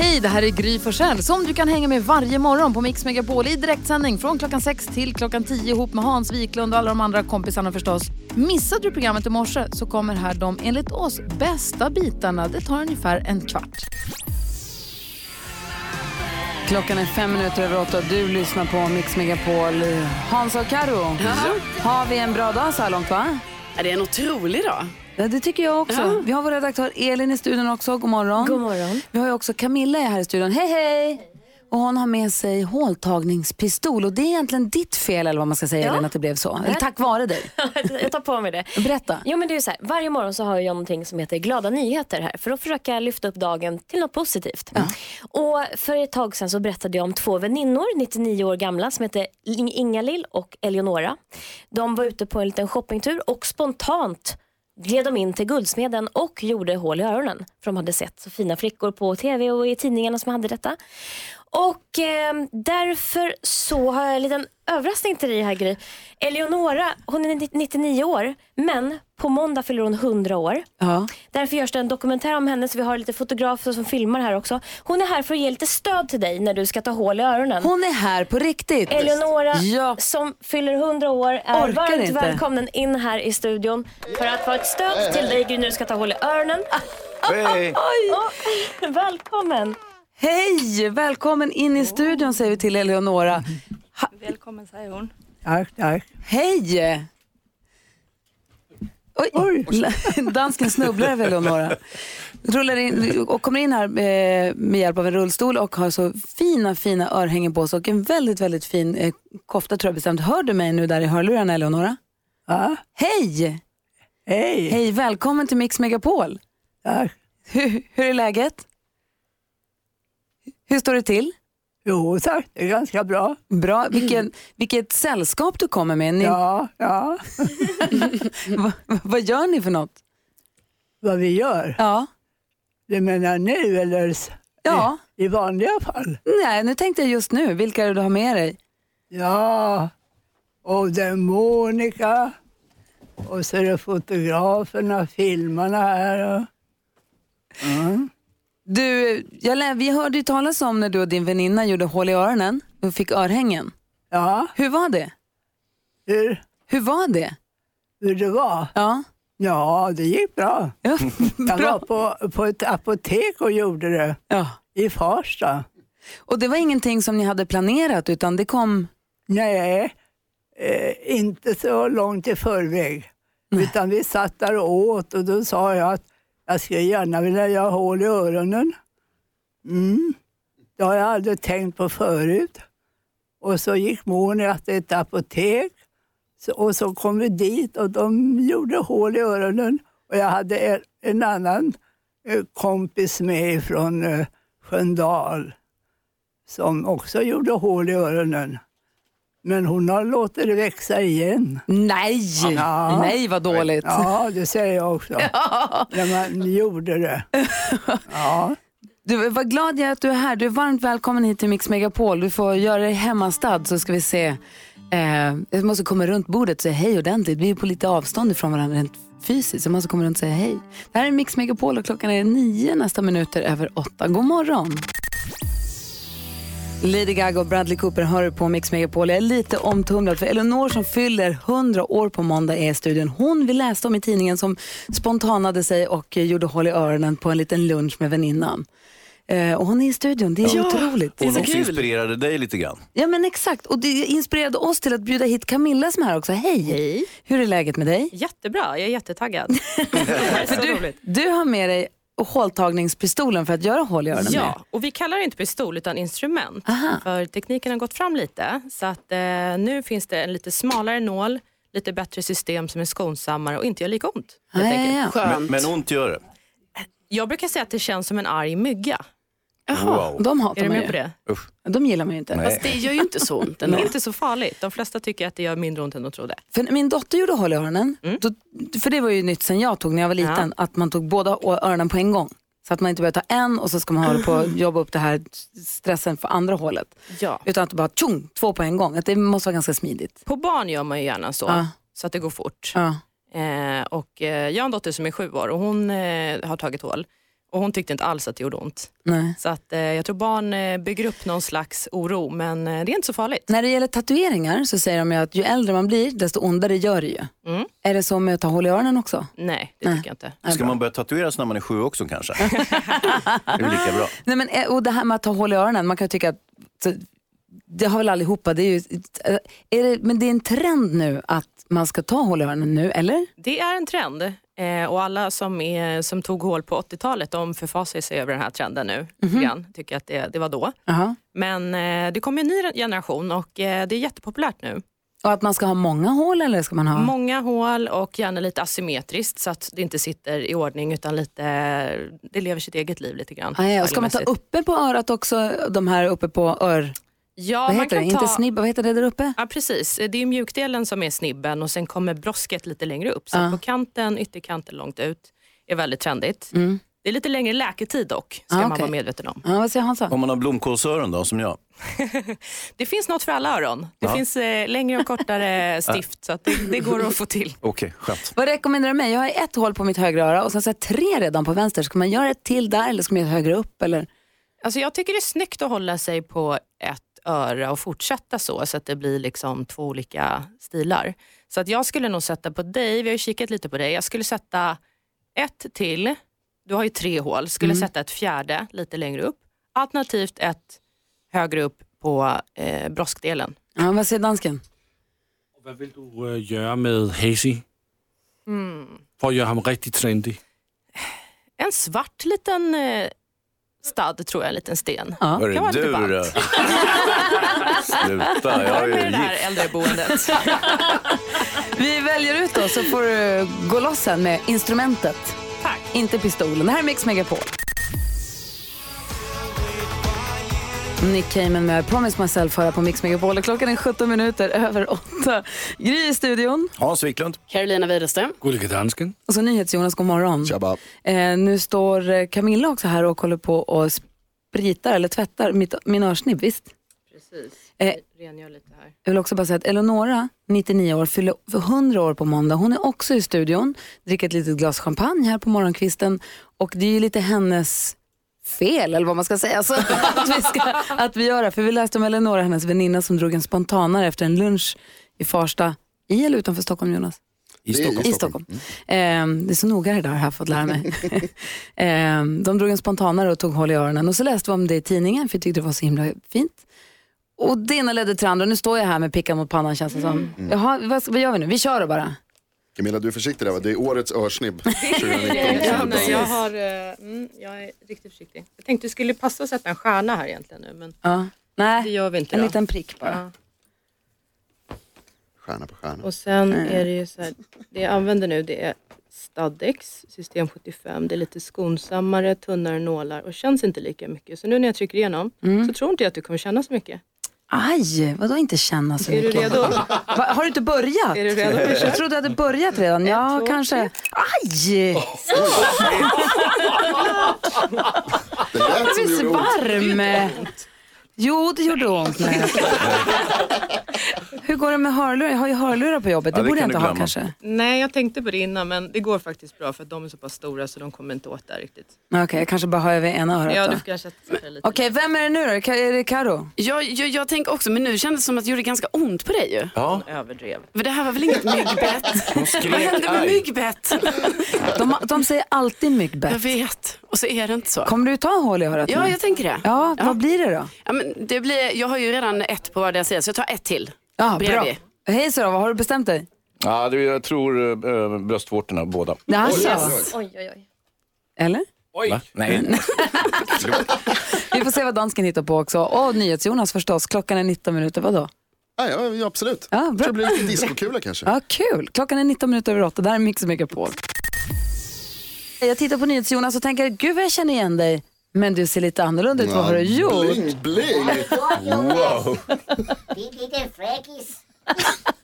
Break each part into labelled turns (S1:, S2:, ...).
S1: Hej, det här är Gry Forssell som du kan hänga med varje morgon på Mix Megapol i direktsändning från klockan 6 till klockan 10 ihop med Hans Wiklund och alla de andra kompisarna förstås. Missade du programmet i morse så kommer här de enligt oss bästa bitarna. Det tar ungefär en kvart. Klockan är fem minuter över åtta och du lyssnar på Mix Megapol. Hans och Karo, har vi en bra dag så här långt va?
S2: Ja, det är en otrolig dag.
S1: Ja, det tycker jag också.
S2: Ja.
S1: Vi har vår redaktör Elin i studion också. God morgon.
S2: God morgon.
S1: Vi har ju också Camilla här i studion. Hej, hej! Och hon har med sig håltagningspistol och det är egentligen ditt fel eller vad man ska säga
S3: Ja.
S1: Elin att det blev så. Eller tack vare dig.
S3: jag tar på mig det.
S1: Berätta.
S3: Jo, men det är så här, varje morgon så har jag någonting som heter glada nyheter här för att försöka lyfta upp dagen till något positivt. Och för ett tag sedan så berättade jag om två väninnor, 99 år gamla, som heter Ing- Ingalill och Eleonora. De var ute på en liten shoppingtur och spontant gled de in till Guldsmeden och gjorde hål i öronen. För de hade sett så fina flickor på tv och i tidningarna som hade detta. Och eh, därför så har jag en liten överraskning till dig här Gry. Eleonora, hon är 99 år, men på måndag fyller hon 100 år.
S1: Ja.
S3: Därför görs det en dokumentär om henne, så vi har lite fotografer som filmar här också. Hon är här för att ge lite stöd till dig när du ska ta hål i öronen.
S1: Hon är här på riktigt.
S3: Eleonora
S1: Ja.
S3: som fyller 100 år är
S1: Orkar
S3: varmt
S1: inte.
S3: välkommen in här i studion för att vara ett stöd till dig Gry när du ska ta hål i öronen.
S4: Hej!
S3: Åh, välkommen!
S1: Hej! Välkommen in i studion säger vi till Eleonora.
S5: Välkommen säger hon.
S6: Tack, tack.
S1: Hej! Oj, dansken snubblar över Eleonora. Rullar in och kommer in här eh, med hjälp av en rullstol och har så fina, fina örhängen på sig och en väldigt, väldigt fin eh, kofta tror jag bestämt. Hör du mig nu där i hörlurarna Eleonora?
S6: Ja,
S1: Hej!
S6: hej.
S1: Hej, välkommen till Mix Megapol.
S6: Tack.
S1: Hur, hur är läget? Hur står det till?
S6: Jo tack, det är ganska bra.
S1: Bra. Vilken, vilket sällskap du kommer med. Ni,
S6: Ja, ja.
S1: va, vad gör ni för något?
S6: Vad vi gör.
S1: Ja.
S6: Du menar nu eller
S1: Ja.
S6: i, i vanliga fall?
S1: Nej, nu tänkte jag just nu. Vilka är det du har med dig?
S6: Ja, och det är Monica. Och så är det fotograferna, filmarna här. Och, mm.
S1: Du, jag, vi hörde ju talas om när du och din väninna gjorde hål i öronen och fick örhängen.
S6: Ja,
S1: Hur var det?
S6: hur,
S1: Hur var det?
S6: hur det var?
S1: Ja.
S6: Ja, det gick bra.
S1: Ja,
S6: Jag
S1: bra.
S6: var på, på ett apotek och gjorde det
S1: Ja.
S6: i Farsta.
S1: Och det var ingenting som ni hade planerat utan det kom...
S6: Nej, eh, inte så långt i förväg. Utan vi satt där och åt och då sa jag att jag skulle gärna vilja göra hål i öronen. Mm. Det har jag aldrig tänkt på förut. Och så gick Monica till ett apotek så, och så kom vi dit och de gjorde hål i öronen. Och jag hade en, en annan eh, kompis med från eh, Sköndal som också gjorde hål i öronen. Men hon har låtit det växa igen.
S1: Nej!
S6: Ja.
S1: Nej, vad dåligt.
S6: Ja, det säger jag också. När man gjorde det. Ja,
S1: Du, vad glad jag är att du är här. Du är varmt välkommen hit till Mix Megapol. Du får göra dig hemmastad så ska vi se. Eh, jag måste komma runt bordet och säga hej ordentligt. Vi är på lite avstånd ifrån varandra rent fysiskt. Jag måste komma runt och säga hej. Det här är Mix Megapol och klockan är nio nästa minuter över åtta. God morgon. Lady Gaga och Bradley Cooper hör på Mix Megapol. Jag är lite omtumlad för Eleanor som fyller 100 år på måndag är i studion. Hon vi läste om i tidningen som spontanade sig och gjorde hål i öronen på en liten lunch med väninnan. Eh, och hon är i studion, det är otroligt.
S2: Det är
S7: Hon
S2: så
S7: också
S2: kul.
S7: inspirerade dig lite grann.
S1: Ja men exakt, och det inspirerade oss till att bjuda hit Camilla som är här också. Hej!
S5: Hej.
S1: Hur är läget med dig?
S5: Jättebra, jag är jättetaggad. så
S1: Du,
S5: roligt.
S1: du har med dig håltagningspistolen för att göra hål i öronen med.
S5: Ja, och vi kallar det inte pistol utan instrument.
S1: Aha.
S5: För tekniken har gått fram lite. Så att eh, nu finns det en lite smalare nål, lite bättre system som är skonsammare och inte gör lika ont. helt
S1: Ja, ja.
S7: Men, men ont gör det.
S5: Jag brukar säga att det känns som en arg mygga.
S4: Wow.
S1: De hatar
S5: Är du
S1: man
S5: med
S1: ju.
S5: på det?
S4: Usch.
S1: De gillar man ju inte.
S4: Nej.
S2: Fast det gör ju inte så ont
S5: Det är inte så farligt. De flesta tycker att det gör mindre ont än de trodde.
S1: För när min dotter gjorde hål i öronen, då, för det var ju nytt sen jag tog när jag var liten, att man tog båda å- öronen på en gång. Så att man inte behöver ta en och så ska man hålla på och jobba upp det här stressen för andra hålet.
S5: Ja.
S1: Utan att det bara tjong, två på en gång. Att det måste vara ganska smidigt.
S5: På barn gör man ju gärna så,
S1: Ja.
S5: så att det går fort.
S1: Ja.
S5: Eh, och, eh, jag har en dotter som är sju år och hon eh, har tagit hål. Och hon tyckte inte alls att det gjorde ont.
S1: Nej.
S5: Så att, eh, jag tror barn eh, bygger upp någon slags oro, men eh, det är inte så farligt.
S1: När det gäller tatueringar så säger de ju att ju äldre man blir desto ondare gör det ju.
S5: Mm.
S1: Är det så med att ta hål i öronen också?
S5: Nej, det
S1: Nej.
S5: tycker jag inte.
S4: Ska man börja tatueras när man är sju också kanske? det är lika bra.
S1: Nej, men, eh, och det här med att ta hål i öronen, man kan ju tycka att så, det har väl allihopa, det är ju, är det, men det är en trend nu att man ska ta hål i öronen nu, eller?
S5: Det är en trend eh, och alla som, är, som tog hål på 80-talet de förfasar sig över den här trenden nu. grann. Tycker att det, det var då.
S1: Jaha.
S5: Men eh, det kommer en ny generation och eh, det är jättepopulärt nu.
S1: Och att man ska ha många hål eller ska man ha?
S5: Många hål och gärna lite asymmetriskt så att det inte sitter i ordning utan lite, det lever sitt eget liv lite grann.
S1: Ah, ja. och Ska man ta uppe på örat också, de här uppe på ör...
S5: Ja,
S1: vad
S5: man
S1: heter det?
S5: kan
S1: Inte
S5: ta...
S1: snibb, vad heter det där uppe?
S5: Ja precis, det är mjukdelen som är snibben och sen kommer brosket lite längre upp. Så
S1: Ja.
S5: på kanten, ytterkanten långt ut är väldigt trendigt.
S1: Mm.
S5: Det är lite längre läketid dock, ska
S1: Ah,
S5: man
S1: okej.
S5: vara medveten om.
S1: Ja, vad säger Hansa?
S4: Om man har blomkålsöron då, som jag.
S5: Det finns något för alla öron. Det
S4: Ja.
S5: finns eh, längre och kortare stift så att det, det går att få till.
S4: Okej, skönt.
S1: Vad rekommenderar du mig? Jag har ett hål på mitt högra öra och sen så tre redan på vänster. Ska man göra ett till där eller ska man göra högre upp? Eller?
S5: Alltså jag tycker det är snyggt att hålla sig på ett öra och fortsätta så, så att det blir liksom två olika stilar. Så att jag skulle nog sätta på dig, vi har ju kikat lite på dig, jag skulle sätta ett till, du har ju tre hål, skulle sätta ett fjärde lite längre upp, alternativt ett högre upp på eh, broskdelen.
S1: Ja, vad säger dansken?
S7: Hvad vil du øh, gøre med Hasi? For at gøre ham rigtig trendy.
S5: En svart liten eh, stad tror jag, en liten sten.
S1: Ja.
S4: Hörru
S5: kan vara
S4: du då. Sluta, jag är ju
S5: det här
S4: gift.
S5: äldreboendet.
S1: Vi väljer ut då så får du gå loss sen med instrumentet.
S5: Tack.
S1: Inte pistolen. Det här är Mix Megapol. Nick Cayman med Promise Myself här på Mix Megapol. Klockan är 17 minuter över 8. Gry i studion
S4: Hans Wiklund.
S2: Carolina Widerström.
S7: Gullige dansken.
S1: och så NyhetsJonas, god morgon. Eh, nu står eh, Camilla också här och håller på och spritar eller tvättar mitt, min örsnibb, visst?
S5: Precis.
S1: Eh,
S5: Rengör lite här.
S1: Jag vill också bara säga att Eleonora, 99 år, fyller 100 år på måndag. Hon är också i studion, dricker ett litet glas champagne här på morgonkvisten och det är ju lite hennes fel, eller vad man ska säga, så att, vi ska, att vi gör det. För vi läste om Eleonora, hennes väninna som drog en spontanare efter en lunch i Farsta, i eller utanför Stockholm Jonas?
S4: I Stockholm.
S1: I Stockholm. Ehm, det är så noga det där har jag fått lära mig. Ehm, de drog en spontanare och tog hål i öronen och så läste vi om det i tidningen för jag tyckte det var så himla fint. Och det ena ledde till andra. Nu står jag här med pickan mot pannan känns det som. Jaha, vad, vad gör vi nu? Vi kör då bara.
S8: Camilla, du är försiktig där va? Det är årets örsnibb 2019.
S5: Ja, nej, jag, har, eh, mm, jag är riktigt försiktig. Jag tänkte det skulle passa att sätta en stjärna här egentligen nu, men
S1: Ja.
S5: det
S1: Nej,
S5: gör vi inte.
S1: en
S5: då.
S1: liten prick bara.
S5: Ja.
S8: Stjärna på stjärna.
S5: Och sen är det ju så här, det jag använder nu det är Stadex system 75. Det är lite skonsammare, tunnare nålar och känns inte lika mycket. Så nu när jag trycker igenom så tror inte jag att du kommer känna så mycket.
S1: Aj, vadå inte känna så
S5: Är du
S1: mycket?
S5: redo?
S1: Va, har du inte börjat?
S5: Är du redo?
S1: Jag trodde du hade börjat redan. Ja,
S5: två,
S1: kanske. Aj!
S8: Det lät som det gjorde ont.
S1: Jo, det gjorde ont. Nej. Hur går det med hörlurar? Jag har ju hörlurar på jobbet.
S4: Ja,
S1: Det
S4: det
S1: borde jag inte ha kanske.
S5: Nej, jag tänkte på det innan men det går faktiskt bra för att de är så pass stora så de kommer inte åt där riktigt.
S1: Okej, jag kanske bara har över ena örat
S5: Ja,
S1: då.
S5: du får kanske lite.
S1: Okej, vem är det nu då? Är det Karo?
S2: Jag, jag, jag tänker också, men nu kändes det som att det gjorde ganska ont på dig ju.
S4: Ja,
S5: Överdrev.
S2: För det här var väl inget myggbett?
S4: hon
S2: Vad hände med myggbett?
S1: De, de säger alltid
S2: Jag
S1: myggbett.
S2: vet, och så är det inte så.
S1: Kommer du ta hål i örat
S2: Ja,
S1: nu?
S2: jag tänker det.
S1: Ja,
S2: Ja.
S1: vad blir det då?
S2: Ja, men det blir, jag har ju redan ett på vardera sida, så jag tar ett till.
S1: Ja, bra.
S2: Bredvid.
S1: Hej så då, vad har du bestämt dig?
S4: Ja, det, jag tror äh, bröstvårtorna båda.
S1: Alltså,
S3: Oj, oj, oj.
S1: eller?
S4: Va? Nej.
S1: Vi får se vad dansken hittar på också. Och NyhetsJonas förstås. Klockan är 19 minuter, vadå?
S8: Ja, ja, ja, absolut.
S1: Ja,
S8: Jag
S1: bra.
S8: tror det blir lite discokula kanske.
S1: Ja, kul. Klockan är 19 minuter över 8. Det här är Mix Megapol. Jag tittar på NyhetsJonas och tänker, gud vad jag känner igen dig. Men du ser lite annorlunda ut. Vad har du gjort?
S8: Bling, bling. Wow.
S9: Lite fräckis.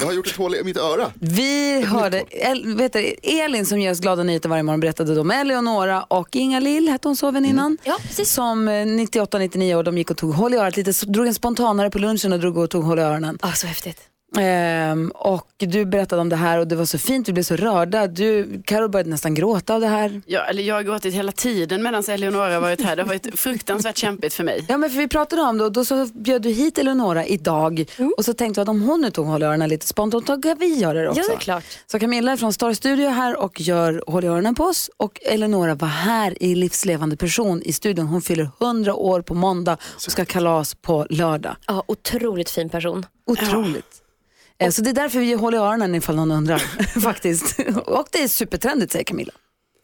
S8: Jag har gjort ett hål i mitt öra.
S1: Vi hörde El, vet du, Elin som ger oss glada nyheter varje morgon berättade då om Eleonora och Inga Lill, hette hon så väninnan?
S3: Ja, precis.
S1: Som eh, 98-99 år, de gick och tog hål i örat lite, drog en spontanare på lunchen och drog och tog hål i öronen.
S3: Ah, så häftigt.
S1: Ehm, och du berättade om det här och det var så fint, vi blev så rörda. Du, Karo började nästan gråta av det här.
S2: Ja, eller jag har gråtit hela tiden medan Eleonora har varit här. Det har varit fruktansvärt kämpigt för mig.
S1: Ja men för vi pratade om det och då så bjöd du hit Eleonora idag och så tänkte vi att om hon nu tog hål i öronen lite spontant, då kan vi göra det också.
S3: Ja, det är klart.
S1: Så Camilla är från Star Studio här och gör hål i öronen på oss och Eleonora var här i livslevande person i studion. Hon fyller 100 år på måndag och ska kalas på lördag.
S3: Ja, otroligt fin person.
S1: Otroligt. Eh, Så det är därför vi håller i öronen ifall någon undrar faktiskt. Och det är supertrendigt säger Camilla.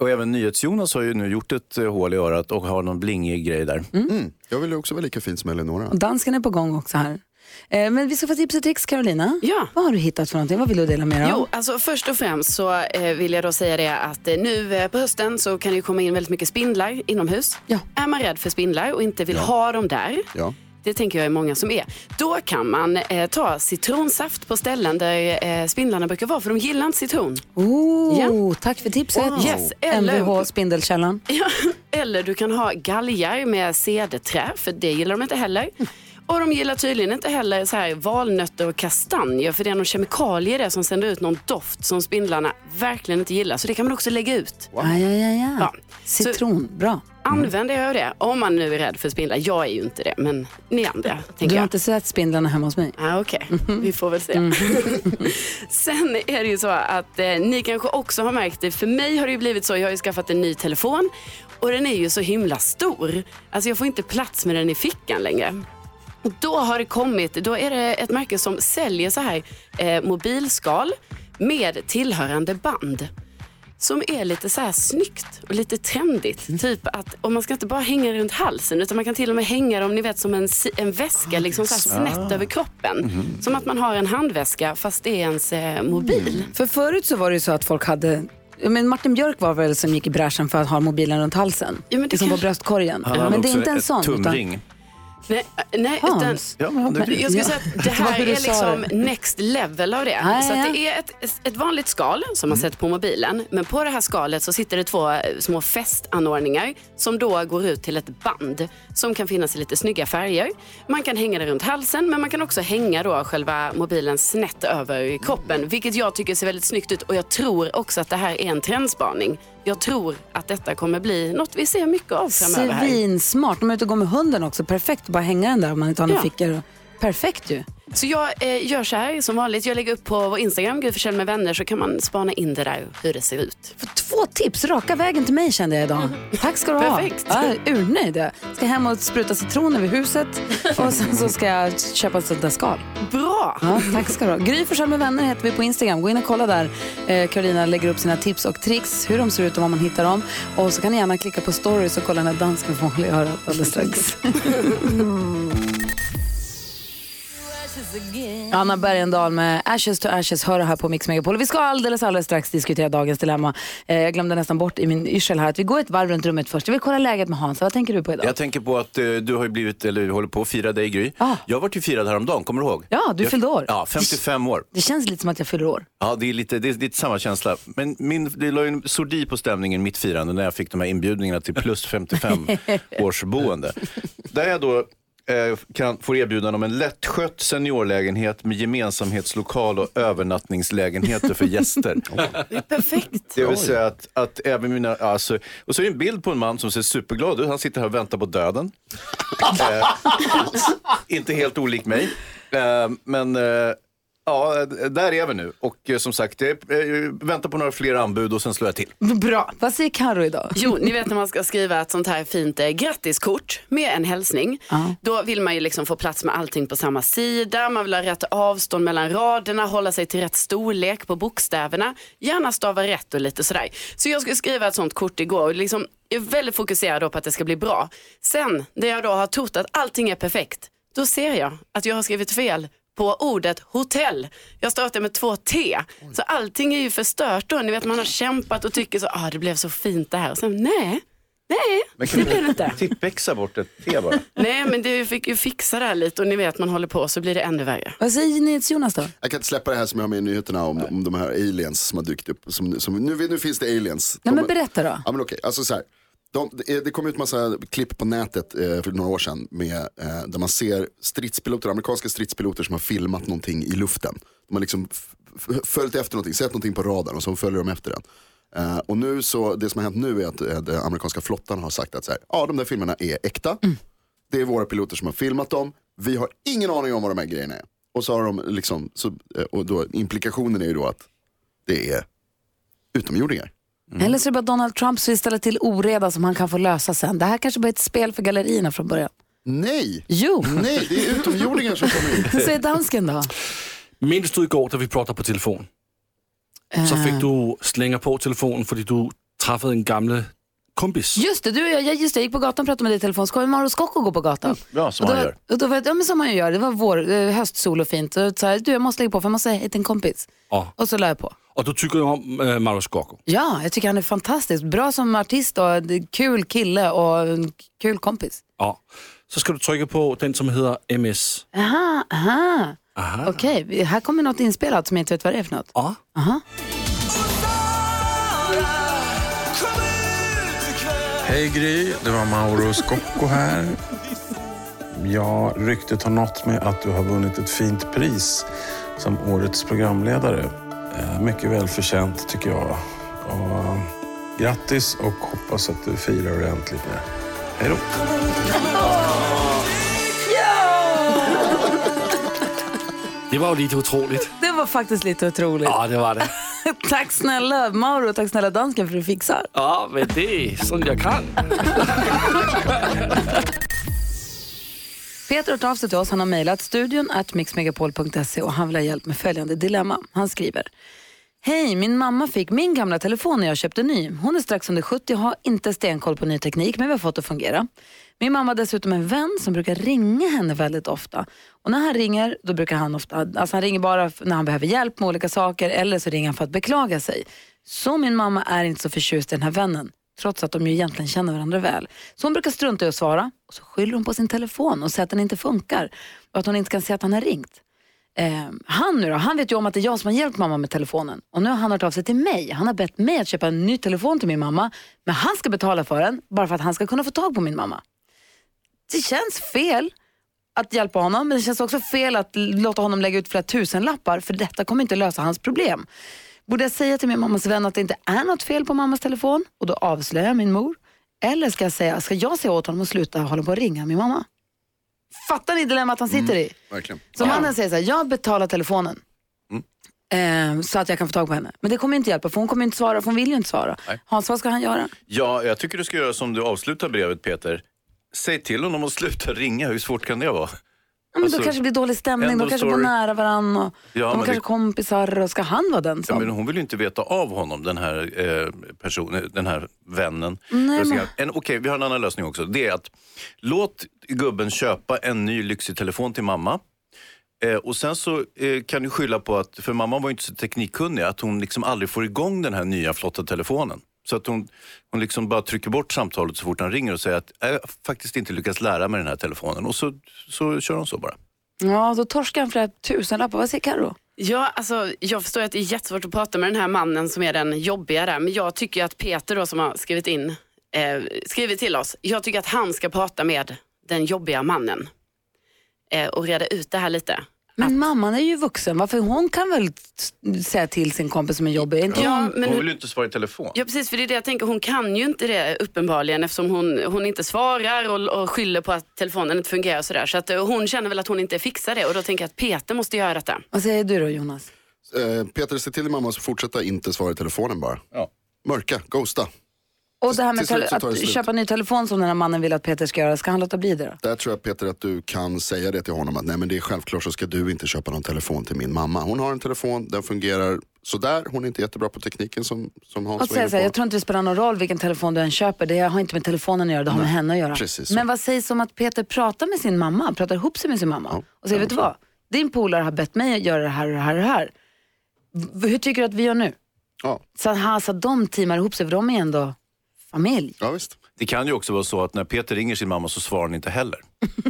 S4: Och även NyhetsJonas har ju nu gjort ett eh, hål i örat och har någon blingig grej där.
S8: Mm. Jag vill ju också vara lika fin som Eleonora.
S1: Och dansken är på gång också här. Eh, Men vi ska få tips och tricks Carolina.
S2: Ja.
S1: Vad har du hittat för någonting? Vad vill du dela med dig av?
S2: Jo, alltså först och främst så eh, vill jag då säga det att eh, nu eh, på hösten så kan det ju komma in väldigt mycket spindlar inomhus.
S1: Ja.
S2: Är man rädd för spindlar och inte vill ha dem där,
S8: Ja.
S2: Det tänker jag är många som är, då kan man eh, ta citronsaft på ställen där eh, spindlarna brukar vara, för de gillar inte citron.
S1: Oh, Tack för tipset.
S2: Yes, eller-
S1: Mvh Spindelkällan.
S2: Ja, eller du kan ha galgar med cederträ, för det gillar de inte heller. Och de gillar tydligen inte heller så här valnötter och kastanjer för det är någon kemikalie det som sänder ut någon doft som spindlarna verkligen inte gillar. Så det kan man också lägga ut.
S1: Ja, ja, ja, ja.
S2: Ja.
S1: Citron, bra.
S2: Använd er av det om man nu är rädd för spindlar. Jag är ju inte det, men ni andra.
S1: Du har
S2: jag.
S1: inte sett spindlarna hemma hos mig?
S2: Ah, Okej, vi får väl se. Sen är det ju så att eh, ni kanske också har märkt det. För mig har det ju blivit så, jag har ju skaffat en ny telefon och den är ju så himla stor. Alltså jag får inte plats med den i fickan längre. Och Då har det kommit, då är det ett märke som säljer så här eh, mobilskal med tillhörande band. Som är lite så här snyggt och lite trendigt. Typ att, och man ska inte bara hänga runt halsen utan man kan till och med hänga dem ni vet, som en, en väska liksom så här snett över kroppen. Som att man har en handväska fast det är ens eh, mobil.
S1: För förut så var det ju så att folk hade men Martin Björk var väl som gick i bräschen för att ha mobilen runt halsen.
S2: Ja, men det
S1: liksom på
S2: kanske-
S1: bröstkorgen.
S4: Han hade
S1: men det är inte en sån.
S4: tumring.
S2: Nej, eh, nej utan,
S1: Hans.
S4: Ja, men
S2: Jag skulle
S1: Ja.
S2: säga att det här är liksom next level av det.
S1: Ja,
S2: så
S1: ja,
S2: att det är ett, ett vanligt skal som man sätter på mobilen. Men på det här skalet så sitter det två eh, små fästanordningar som då går ut till ett band som kan finnas i lite snygga färger. Man kan hänga det runt halsen men man kan också hänga då själva mobilen snett över kroppen. Vilket jag tycker ser väldigt snyggt ut och jag tror också att det här är en trendspaning. Jag tror att detta kommer bli något vi ser mycket av framöver.
S1: Svinsmart. De är ute och går med hunden också. Perfekt att bara hänga den där om man inte har några
S2: Ja.
S1: fickor. Perfekt ju.
S2: Så jag eh, gör så här som vanligt. Jag lägger upp på vår Instagram, Gud försäljning med vänner, så kan man spana in det där hur det ser ut.
S1: För två tips raka vägen till mig kände jag idag. Tack ska du ha.
S2: Perfekt.
S1: Ja, urnöjd. Jag ska hem och spruta citron över huset och sen så ska jag köpa ett sånt där skal.
S2: Bra!
S1: Ja, tack ska du ha. Gry Forssell med vänner heter vi på Instagram. Gå in och kolla där. Eh, Carolina lägger upp sina tips och tricks, hur de ser ut och var man hittar dem. Och så kan ni gärna klicka på stories och kolla när dansken får hålla i örat alldeles strax. Anna Bergendahl med Ashes to Ashes hör här på Mix Megapol. Vi ska alldeles, alldeles strax diskutera dagens dilemma. Eh, jag glömde nästan bort i min yrsel här att vi går ett varv runt rummet först. Jag vill kolla läget med Hans. Vad tänker du på idag?
S4: Jag tänker på att eh, du har blivit, eller håller på att fira dig Gry.
S1: Ah.
S4: Jag var ju firad häromdagen, kommer du ihåg?
S1: Ja, du
S4: jag,
S1: fyllde år.
S4: Ja, 55 år.
S1: Det känns lite som att jag fyller år.
S4: Ja, det är lite, det är lite samma känsla. Men min, det la ju en sordi på stämningen mitt firande när jag fick de här inbjudningarna till plus 55 års boende. Där jag då kan, får erbjudande om en lättskött seniorlägenhet med gemensamhetslokal och övernattningslägenheter för gäster.
S2: Perfekt.
S4: Det vill säga att, att även mina, alltså, och så är det en bild på en man som ser superglad ut. Han sitter här och väntar på döden. eh, inte helt olik mig. Eh, men eh, ja, där är vi nu. Och eh, som sagt, jag eh, väntar på några fler anbud och sen slår jag till.
S1: Bra. Vad säger Karo idag?
S2: Jo, ni vet när man ska skriva ett sånt här fint eh, grattiskort med en hälsning. Då vill man ju liksom få plats med allting på samma sida. Man vill ha rätt avstånd mellan raderna, hålla sig till rätt storlek på bokstäverna. Gärna stava rätt och lite sådär. Så jag skulle skriva ett sånt kort igår och liksom är väldigt fokuserad på att det ska bli bra. Sen, när jag då har trott att allting är perfekt, då ser jag att jag har skrivit fel på ordet hotell. Jag startar med två T. Så allting är ju förstört då. Ni vet man har kämpat och tycker så, ah det blev så fint det här. Och sen nej, Nej,
S4: Men kan
S2: det blir det inte.
S4: tippväxa bort ett te bara?
S2: Nej, men du fick ju fixa det här lite och ni vet man håller på så blir det ännu värre.
S1: Vad säger NyhetsJonas då?
S8: Jag kan inte släppa det här som jag har med i nyheterna om, om de här aliens som har dykt upp. Som, som, nu, nu finns det aliens.
S1: Nej,
S8: De-
S1: men berätta då.
S8: Ja men okej, alltså så här. De, det, det kom ut massa klipp på nätet eh, för några år sedan med, eh, där man ser stridspiloter, amerikanska stridspiloter som har filmat någonting i luften. De har liksom följt efter någonting, sett någonting på radarn och så följer de efter den. Eh, och nu så, det som har hänt nu är att eh, den amerikanska flottan har sagt att så här, ja de där filmerna är äkta. Det är våra piloter som har filmat dem. Vi har ingen aning om vad de här grejerna är. Och så har de liksom, så, eh, och då, implikationen är ju då att det är utomjordingar.
S1: Eller så är det bara Donald Trump som vill ställa till oreda som han kan få lösa sen. Det här kanske bara är ett spel för gallerierna från början.
S8: Nej!
S1: Jo!
S8: Nej, det är utomjordingar som kommer in.
S1: Vad säger dansken då?
S7: Minns du igår da vi pratade på telefon? Så fick du slänga på telefonen, fordi du träffade en gamle kompis.
S1: Just det, du och jag, just det, jag gick på gatan och pratade med dig i telefon. Så kom Mauro Scocco gå på gatan.
S4: Ja, som
S1: och då,
S4: han gör.
S1: Och då var, ja, men som man ju gör. Det var vår, eh, höstsol och fint. Och så här, du, jag måste lägga på för jag måste säga hej till en kompis.
S7: Ja.
S1: Och så la jag på.
S7: Och du tycker ju om äh, Mauro Scocco.
S1: Ja, jag tycker han är fantastisk. Bra som artist och kul kille och en kul kompis.
S7: Ja. Så ska du trycka på den som heter MS.
S1: Aha, aha.
S7: Aha.
S1: Okej, här kommer något inspelat som jag inte vet vad det är för något.
S7: Ja.
S1: Aha.
S10: Hej Gry, det var Mauro Scocco här. Ja, ryktet har nått mig att du har vunnit ett fint pris som årets programledare. Eh, Mycket välförtjänt tycker jag. Och, eh, grattis och hoppas att du firar ordentligt nu. Hej då!
S7: Det var lite otroligt.
S1: Det var faktiskt lite otroligt.
S7: Ja, det var det.
S1: tack snälla Mauro och tack snälla dansken för att du fixar.
S7: Ja, men det är sånt jag kan.
S1: Peter har tagit av sig till oss. Han har mejlat studion at mixmegapol.se och han vill ha hjälp med följande dilemma. Han skriver. Hej, min mamma fick min gamla telefon när jag köpte ny. Hon är strax under 70 och har inte stenkoll på ny teknik men vi har fått det att fungera. Min mamma har dessutom en vän som brukar ringa henne väldigt ofta. Och när han ringer, då brukar han ofta, alltså han ringer bara när han behöver hjälp med olika saker eller så ringer han för att beklaga sig. Så min mamma är inte så förtjust i den här vännen trots att de ju egentligen känner varandra väl. Så hon brukar strunta i att svara och så skyller hon på sin telefon och säger att den inte funkar och att hon inte kan se att han har ringt. Eh, han nu då, han vet ju om att det är jag som har hjälpt mamma med telefonen och nu har han hört av sig till mig. Han har bett mig att köpa en ny telefon till min mamma men han ska betala för den bara för att han ska kunna få tag på min mamma. Det känns fel att hjälpa honom men det känns också fel att låta honom lägga ut flera tusen lappar för detta kommer inte lösa hans problem. Borde jag säga till min mammas vän att det inte är något fel på mammas telefon och då avslöjar jag min mor? Eller ska jag säga, ska jag säga åt honom att sluta hålla på att ringa min mamma? Fattar ni dilemmat han sitter i?
S8: Verkligen.
S1: Så mannen säger så här, jag betalar telefonen. Eh, så att jag kan få tag på henne. Men det kommer inte hjälpa för hon kommer inte svara, för hon vill ju inte svara. Hans, vad ska han göra?
S4: Ja, jag tycker du ska göra som du avslutar brevet Peter. Säg till honom att sluta ringa, hur svårt kan det vara?
S1: Ja, men
S4: Alltså,
S1: då kanske det blir dålig stämning, de kanske bor nära varandra och
S4: Ja,
S1: de kanske
S4: det-
S1: kompisar och ska han vara den
S4: Ja,
S1: som...
S4: men hon vill ju inte veta av honom, den här eh, personen, den här vännen.
S1: Nej, men-
S4: en, Okej, vi har en annan lösning också. Det är att låt gubben köpa en ny lyxig telefon till mamma. Eh, och sen så eh, kan du skylla på att, för mamma var ju inte så teknikkunnig, att hon liksom aldrig får igång den här nya flotta telefonen. Så att hon, hon liksom bara trycker bort samtalet så fort han ringer och säger att jag har faktiskt inte lyckats lära mig den här telefonen. Och så, så kör hon så bara.
S1: Ja, då torskar han flera tusenlappar. Vad säger Karo?
S2: Ja, alltså, jag förstår att det är jättesvårt att prata med den här mannen som är den jobbiga där. Men jag tycker att Peter då, som har skrivit in, eh, skrivit till oss. Jag tycker att han ska prata med den jobbiga mannen. Eh, och reda ut det här lite.
S1: Men mamman är ju vuxen, varför hon kan väl säga till sin kompis som är jobbig? Inte
S2: Ja,
S1: hon...
S2: men
S4: hon vill ju inte svara i telefon.
S2: Ja precis, för det är det jag tänker. Hon kan ju inte det uppenbarligen eftersom hon, hon inte svarar och, och skyller på att telefonen inte fungerar och sådär. Så att eh, hon känner väl att hon inte fixar det och då tänker jag att Peter måste göra detta.
S1: Vad säger du då Jonas?
S8: Eh, Peter, se till din mamma att fortsätta inte svara i telefonen bara. Mörka, ghosta.
S1: Och det här med
S8: slut
S1: att
S8: slut.
S1: köpa ny telefon som den här mannen vill att Peter ska göra, ska han låta bli det då?
S8: Där tror jag Peter att du kan säga det till honom att nej men det är självklart så ska du inte köpa någon telefon till min mamma. Hon har en telefon, den fungerar sådär. Hon är inte jättebra på tekniken som, som Hans
S1: Och
S8: var inne
S1: så här,
S8: på.
S1: jag tror inte det spelar någon roll vilken telefon du än köper, det har inte med telefonen att göra, det har med henne att göra.
S8: precis så.
S1: Men vad sägs om att Peter pratar med sin mamma, pratar ihop sig med sin mamma och säger, vet du vad? Din polare har bett mig att göra det här och det här och det här. Hur tycker du att vi gör nu?
S8: Ja.
S1: Så han, så att de teamar ihop sig, för de är ändå familj.
S8: Ja, visst.
S4: Det kan ju också vara så att när Peter ringer sin mamma så svarar han inte heller.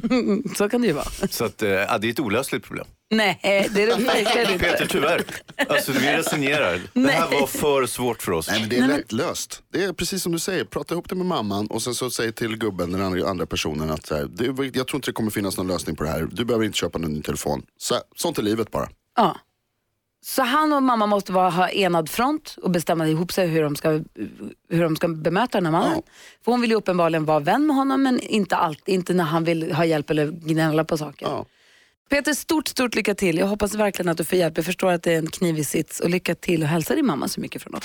S1: Så kan det ju vara.
S4: Så att, eh, ja, det är ett olösligt problem.
S1: Nej, det är det verkligen inte.
S4: Peter, tyvärr. Alltså, vi resignerar. Det här
S1: Nej.
S4: var för svårt för oss.
S8: Nej, men det är lättlöst. Det är precis som du säger, prata ihop det med mamman och sen så säg till gubben, den andra, andra personen att så här, det, jag tror inte det kommer finnas någon lösning på det här. Du behöver inte köpa någon ny telefon. Så, sånt är livet bara.
S1: Ja. Så han och mamma måste vara, ha enad front och bestämma ihop sig hur de ska, hur de ska bemöta den här mannen. För hon vill ju uppenbarligen vara vän med honom men inte, alltid, inte när han vill ha hjälp eller gnälla på saker. Peter, stort, stort lycka till. Jag hoppas verkligen att du får hjälp. Jag förstår att det är en knivig sits och lycka till och hälsa din mamma så mycket från oss.